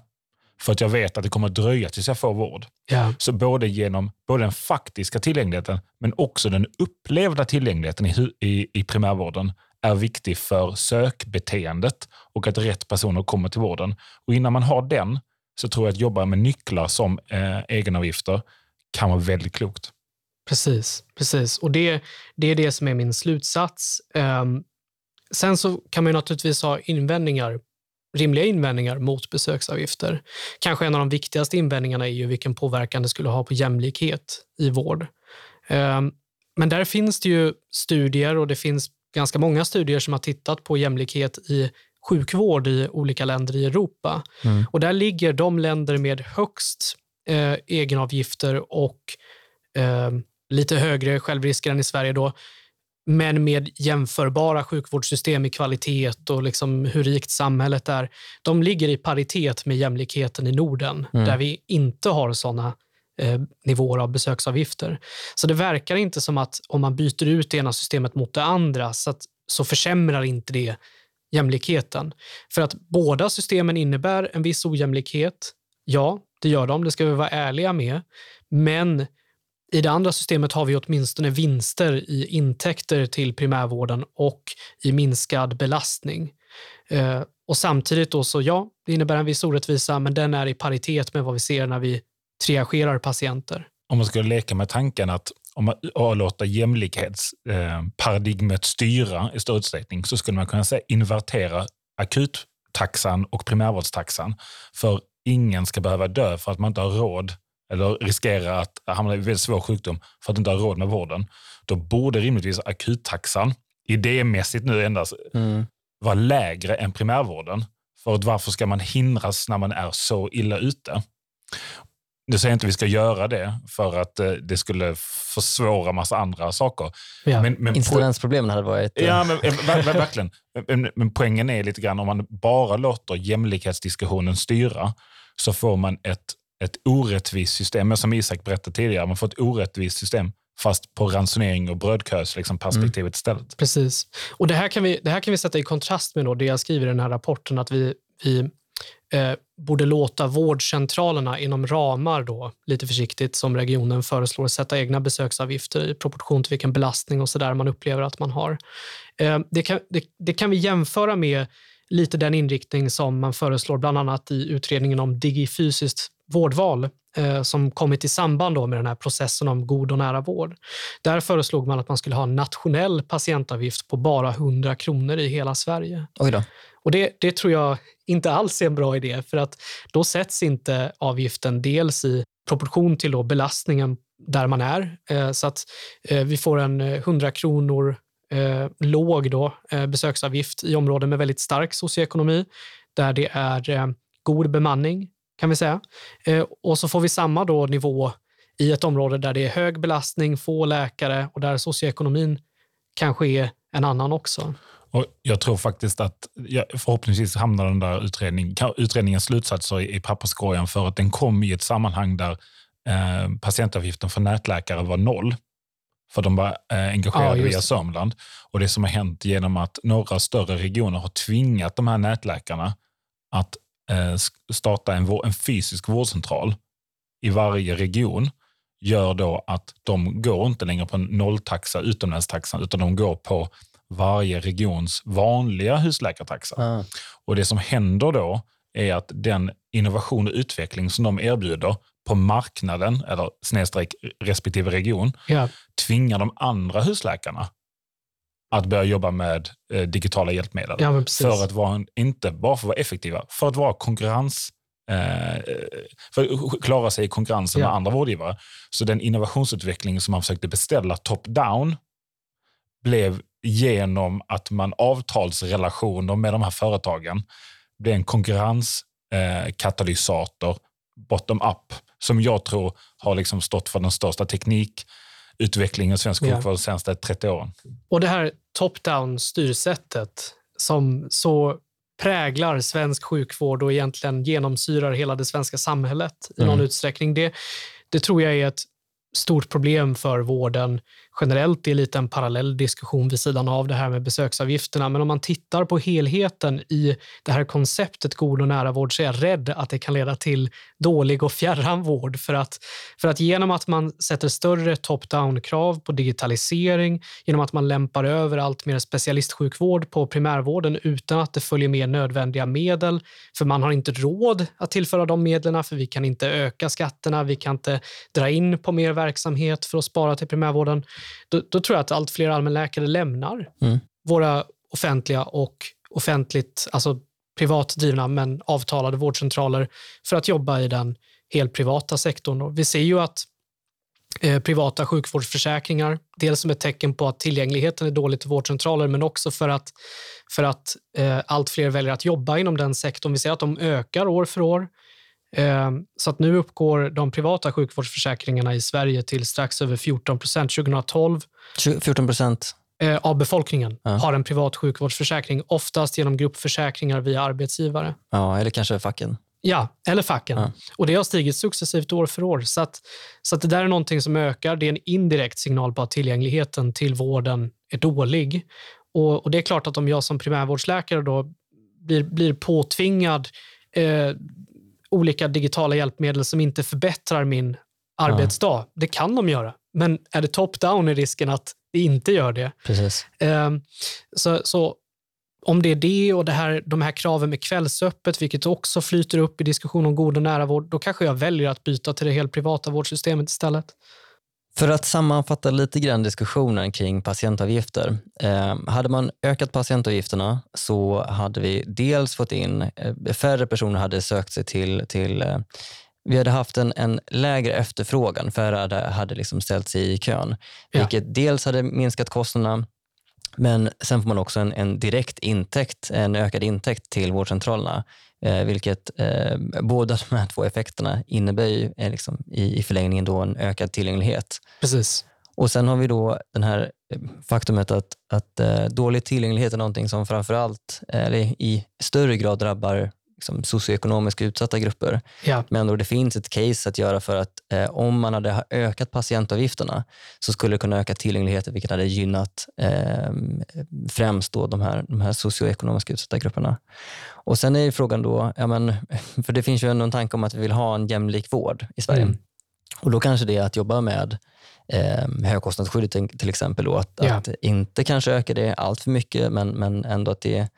För att jag vet att det kommer att dröja tills jag får vård. Ja. Så både genom både den faktiska tillgängligheten men också den upplevda tillgängligheten i, i, i primärvården är viktig för sökbeteendet och att rätt personer kommer till vården. Och innan man har den så tror jag att jobba med nycklar som eh, egenavgifter kan vara väldigt klokt. Precis, precis. Och det, det är det som är min slutsats. Ehm, sen så kan man ju naturligtvis ha invändningar, rimliga invändningar mot besöksavgifter. Kanske en av de viktigaste invändningarna är ju vilken påverkan det skulle ha på jämlikhet i vård. Ehm, men där finns det ju studier och det finns ganska många studier som har tittat på jämlikhet i sjukvård i olika länder i Europa. Mm. Och där ligger de länder med högst eh, egenavgifter och eh, lite högre självrisker än i Sverige då, men med jämförbara sjukvårdssystem i kvalitet och liksom hur rikt samhället är. De ligger i paritet med jämlikheten i Norden, Mm. där vi inte har sådana eh, nivåer av besöksavgifter. Så det verkar inte som att om man byter ut det ena systemet mot det andra, så att så försämrar inte det jämlikheten. För att båda systemen innebär en viss ojämlikhet. Ja, det gör de, det ska vi vara ärliga med. Men i det andra systemet har vi åtminstone vinster i intäkter till primärvården och i minskad belastning. Eh, och samtidigt då så ja, det innebär en viss orättvisa, men den är i paritet med vad vi ser när vi triagerar patienter. Om man skulle leka med tanken att om man låter jämlikhetsparadigmet eh, styra i stor utsträckning så skulle man kunna säga invertera akuttaxan och primärvårdstaxan. För ingen ska behöva dö för att man inte har råd eller riskerar att hamna i väldigt svår sjukdom för att inte ha råd med vården. Då borde rimligtvis akuttaxan, idémässigt nu endast, mm. vara lägre än primärvården. För att varför ska man hindras när man är så illa ute? Nu säger jag inte att vi ska göra det för att eh, det skulle försvåra massa andra saker. Ja. Men, men Incidensproblemen hade varit... Eh, ja, men, eh, verkligen. Men, men poängen är lite grann om man bara låter jämlikhetsdiskussionen styra så får man ett, ett orättvist system. Men som Isak berättade tidigare, man får ett orättvist system fast på ransonering och brödkös liksom perspektivet mm. istället. Precis. Och det här, kan vi, det här kan vi sätta i kontrast med då det jag skriver i den här rapporten, att vi, vi eh, borde låta vårdcentralerna inom ramar, då, lite försiktigt, som regionen föreslår, sätta egna besöksavgifter i proportion till vilken belastning och så där man upplever att man har. Eh, det, kan, det, det kan vi jämföra med lite den inriktning som man föreslår bland annat i utredningen om digifysiskt vårdval eh, som kommit i samband då med den här processen om god och nära vård. Där föreslog man att man skulle ha en nationell patientavgift på bara 100 kronor i hela Sverige. Oj då. Och det, det tror jag inte alls är en bra idé för att då sätts inte avgiften dels i proportion till då belastningen där man är. Eh, så att eh, vi får en 100 kronor låg då, besöksavgift i områden med väldigt stark socioekonomi där det är god bemanning, kan vi säga. Och så får vi samma då nivå i ett område där det är hög belastning, få läkare och där socioekonomin kanske är en annan också. Och jag tror faktiskt att förhoppningsvis hamnar den där utredning, utredningens slutsatser i, papperskorgen för att den kom i ett sammanhang där eh, patientavgiften för nätläkare var noll. För de var eh, engagerade ja, via Sörmland. Och det som har hänt genom att några större regioner har tvingat de här nätläkarna att eh, starta en, en fysisk vårdcentral i varje region gör då att de går inte längre på en nolltaxa, utomlänstaxan, utan de går på varje regions vanliga husläkartaxa. Ah. Och Det som händer då är att den innovation och utveckling som de erbjuder på marknaden, eller snedstreck respektive region, ja. tvingar de andra husläkarna att börja jobba med eh, digitala hjälpmedel. Ja, för att vara, inte bara för att vara effektiva, för att vara konkurrens eh, för att klara sig i konkurrensen ja. med andra vårdgivare. Så den innovationsutveckling som man försökte beställa top-down blev genom att man avtalsrelationer med de här företagen blir en konkurrenskatalysator bottom-up som jag tror har liksom stått för den största teknikutvecklingen i svensk sjukvård ja. de senaste 30 åren. Och det här top-down styrsättet som så präglar svensk sjukvård och egentligen genomsyrar hela det svenska samhället i någon mm. utsträckning. Det, det tror jag är ett stort problem för vården generellt. Det är lite en parallell diskussion vid sidan av det här med besöksavgifterna. Men om man tittar på helheten i det här konceptet god och nära vård så är jag rädd att det kan leda till dålig och fjärran vård. För att, för att genom att man sätter större top-down-krav på digitalisering, genom att man lämpar över allt mer specialistsjukvård på primärvården utan att det följer med nödvändiga medel, för man har inte råd att tillföra de medlen för vi kan inte öka skatterna, vi kan inte dra in på mer verksamhet för att spara till primärvården då, då tror jag att allt fler allmänläkare lämnar mm. våra offentliga och offentligt, alltså privat drivna men avtalade vårdcentraler för att jobba i den helt privata sektorn. Och vi ser ju att eh, privata sjukvårdsförsäkringar, dels som ett tecken på att tillgängligheten är dålig till vårdcentraler, men också för att, för att eh, allt fler väljer att jobba inom den sektorn. Vi ser att de ökar år för år. Ehm, så att nu uppgår de privata sjukvårdsförsäkringarna i Sverige till strax över 14 procent. 2012 14 procent eh, av befolkningen ja. har en privat sjukvårdsförsäkring, oftast genom gruppförsäkringar via arbetsgivare. Ja, eller kanske facken. Ja, eller facken. Ja. Och Det har stigit successivt år för år. Så, att, så att det där är någonting som ökar. Det är en indirekt signal på att tillgängligheten till vården är dålig. Och, och, Det är klart att om jag som primärvårdsläkare då blir, blir påtvingad eh, olika digitala hjälpmedel som inte förbättrar min arbetsdag. Ja. Det kan de göra, men är det top-down är risken att det inte gör det. Precis. Eh, så, så om det är det och det här, de här kraven med kvällsöppet, vilket också flyter upp i diskussion om god och nära vård, då kanske jag väljer att byta till det helt privata vårdsystemet istället. För att sammanfatta lite grann diskussionen kring patientavgifter. Eh, hade man ökat patientavgifterna så hade vi dels fått in, eh, färre personer hade sökt sig till, till eh, vi hade haft en, en lägre efterfrågan, färre hade, hade liksom ställt sig i kön. Vilket ja. dels hade minskat kostnaderna men sen får man också en, en direkt intäkt, en ökad intäkt till vårdcentralerna. Eh, vilket eh, båda de här två effekterna innebär ju, eh, liksom, i, i förlängningen då en ökad tillgänglighet. Precis. Och sen har vi då det här eh, faktumet att, att eh, dålig tillgänglighet är någonting som framförallt, eller i större grad drabbar liksom, socioekonomiskt utsatta grupper. Ja. Men då det finns ett case att göra för att eh, om man hade ökat patientavgifterna så skulle det kunna öka tillgängligheten vilket hade gynnat eh, främst då de här, de här socioekonomiskt utsatta grupperna. Och Sen är frågan då, ja, men, för det finns ju ändå en tanke om att vi vill ha en jämlik vård i Sverige. Mm. Och Då kanske det är att jobba med eh, högkostnadsskyddet till exempel. Då, att, ja. att inte kanske öka det allt för mycket men, men ändå att det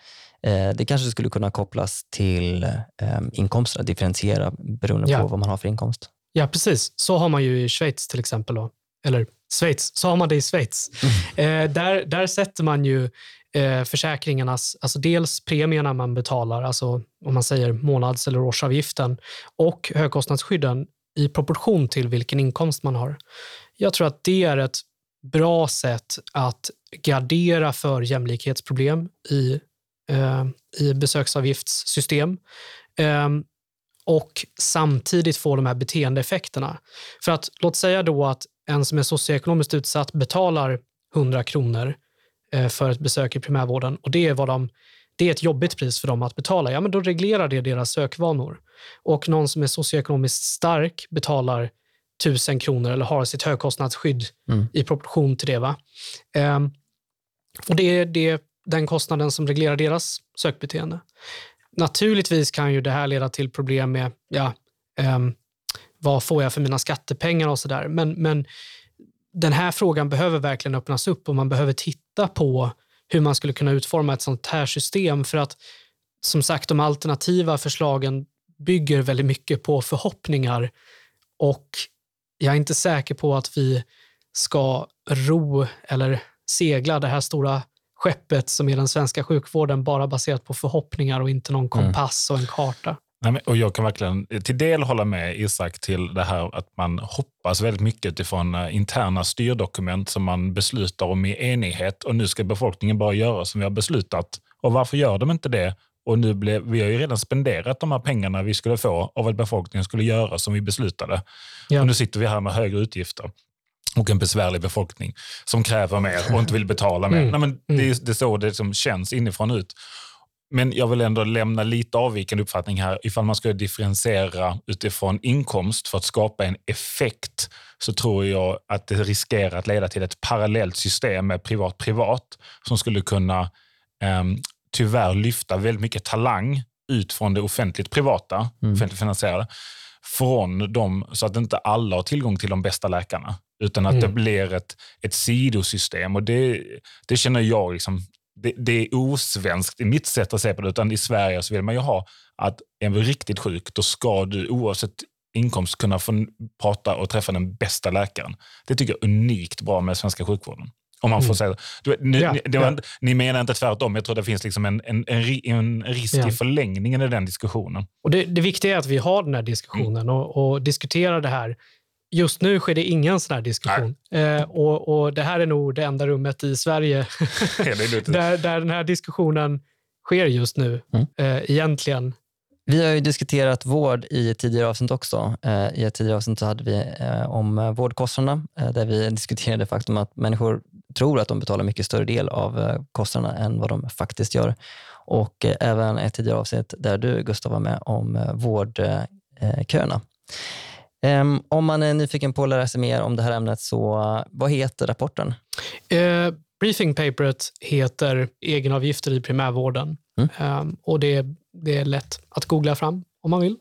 det kanske skulle kunna kopplas till eh, inkomsterna, differentiera beroende ja. på vad man har för inkomst. Ja, precis. Så har man ju i Schweiz till exempel. Då. Eller Schweiz, så har man det i Schweiz. Mm. Eh, där, där sätter man ju eh, försäkringarnas, alltså dels premierna man betalar, alltså om man säger månads eller årsavgiften och högkostnadsskydden i proportion till vilken inkomst man har. Jag tror att det är ett bra sätt att gardera för jämlikhetsproblem i eh, i besöksavgiftssystem eh, och samtidigt få de här beteendeeffekterna. För att låt säga då att en som är socioekonomiskt utsatt betalar 100 kronor eh, för ett besök i primärvården och det är, vad de, det är ett jobbigt pris för dem att betala. Ja, men då reglerar det deras sökvanor. Och någon som är socioekonomiskt stark betalar 1000 kronor eller har sitt högkostnadsskydd mm. i proportion till det. Va? Um, och det, det den kostnaden som reglerar deras sökbeteende. Naturligtvis kan ju det här leda till problem med ja, um, vad får jag för mina skattepengar och sådär. Men, men den här frågan behöver verkligen öppnas upp och man behöver titta på hur man skulle kunna utforma ett sånt här system för att som sagt de alternativa förslagen bygger väldigt mycket på förhoppningar och jag är inte säker på att vi ska ro eller segla det här stora skeppet som är den svenska sjukvården bara baserat på förhoppningar och inte någon mm. kompass och en karta. Nej, och jag kan verkligen till del hålla med Isak till det här att man hoppas väldigt mycket utifrån eh, interna styrdokument som man beslutar om i enighet och nu ska befolkningen bara göra som vi har beslutat. Och varför gör de inte det? Och nu blev, vi har ju redan spenderat de här pengarna vi skulle få av att befolkningen skulle göra som vi beslutade. Ja. Och nu sitter vi här med högre utgifter och en besvärlig befolkning som kräver mer och inte vill betala mer. Mm. Nej, men det, är, mm. det är så det liksom känns inifrån ut. Men jag vill ändå lämna lite avvikande uppfattning här. Ifall man ska differentiera utifrån inkomst för att skapa en effekt så tror jag att det riskerar att leda till ett parallellt system med privat-privat som skulle kunna eh, tyvärr lyfta väldigt mycket talang ut från det offentligt privata, mm. offentligt finansierade, från dem så att inte alla har tillgång till de bästa läkarna. Utan att mm. det blir ett, ett sidosystem. Och det, det känner jag, liksom, det, det, är osvenskt i mitt sätt att se på det. Utan i Sverige så vill man ju ha att är vi riktigt sjuk, då ska du oavsett inkomst kunna få prata och träffa den bästa läkaren. Det tycker jag är unikt bra med svenska sjukvården. Om man får mm. säga du, ni, ja, ni, var, ja. ni menar inte tvärtom. Jag tror det finns liksom en, en, en, en risk ja. i förlängningen i den diskussionen. Och det, det viktiga är att vi har den här diskussionen mm. och, och diskuterar det här Just nu sker det ingen sån här diskussion. Eh, och, och, Det här är nog det enda rummet i Sverige där, där den här diskussionen sker just nu, mm. eh, egentligen. Vi har ju diskuterat vård i ett tidigare avsnitt också. Eh, I ett tidigare avsnitt så hade vi eh, om vårdkostnaderna, eh, där vi diskuterade faktum att människor tror att de betalar mycket större del av eh, kostnaderna än vad de faktiskt gör. Och även ett tidigare avsnitt där du, Gustav, var med om vårdköerna. Um, om man är nyfiken på att lära sig mer om det här ämnet, så vad heter rapporten? Eh, briefingpaperet heter Egenavgifter i primärvården. Mm. Ehm, och det, det är lätt att googla fram om man vill.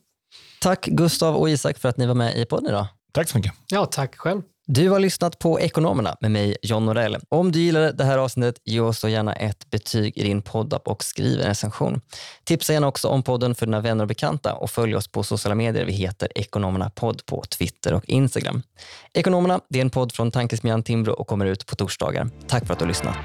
Tack Gustav och Isak för att ni var med i podden idag. Tack så mycket. Ja, tack själv. Du har lyssnat på Ekonomerna med mig, John Norell. Om du gillade det här avsnittet, ge oss då gärna ett betyg i din poddapp och skriv en recension. Tipsa gärna också om podden för dina vänner och bekanta och följ oss på sociala medier. Vi heter Ekonomerna podd på Twitter och Instagram. Ekonomerna det är en podd från Tankesmedjan Timbro och kommer ut på torsdagar. Tack för att du har lyssnat.